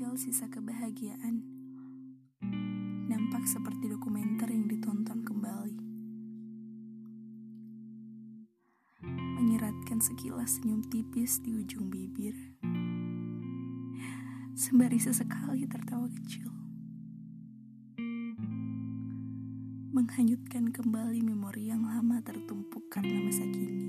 kecil sisa kebahagiaan nampak seperti dokumenter yang ditonton kembali. Menyeratkan sekilas senyum tipis di ujung bibir. Sembari sesekali tertawa kecil. Menghanyutkan kembali memori yang lama tertumpuk karena masa kini.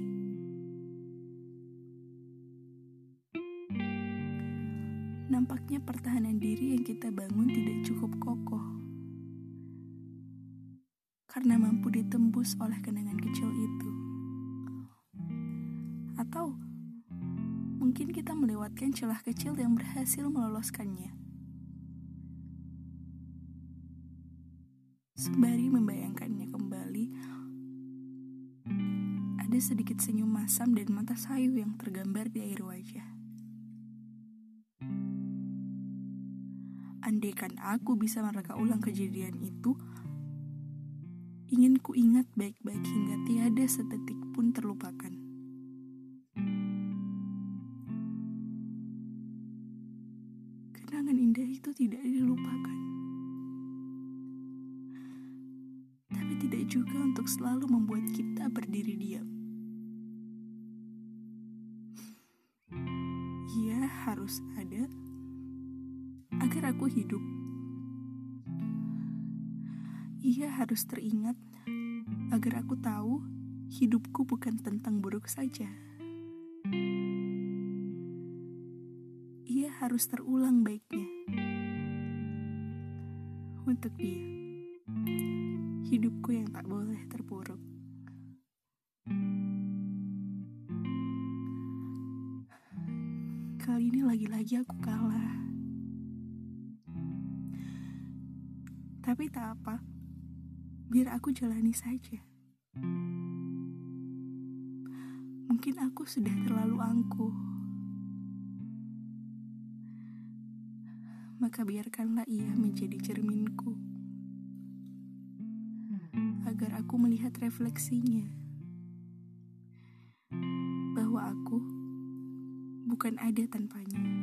Nampaknya pertahanan diri yang kita bangun tidak cukup kokoh. Karena mampu ditembus oleh kenangan kecil itu. Atau mungkin kita melewatkan celah kecil yang berhasil meloloskannya. Sembari membayangkannya kembali, ada sedikit senyum masam dan mata sayu yang tergambar di air wajah. Andaikan aku bisa mereka ulang kejadian itu, ingin ku ingat baik-baik hingga tiada sedetik pun terlupakan. Kenangan indah itu tidak dilupakan. Tapi tidak juga untuk selalu membuat kita berdiri diam. Ia harus ada agar aku hidup. Ia harus teringat agar aku tahu hidupku bukan tentang buruk saja. Ia harus terulang baiknya. Untuk dia, hidupku yang tak boleh terpuruk. Kali ini lagi-lagi aku kalah. Tapi tak apa, biar aku jalani saja. Mungkin aku sudah terlalu angkuh. Maka biarkanlah ia menjadi cerminku. Agar aku melihat refleksinya. Bahwa aku bukan ada tanpanya.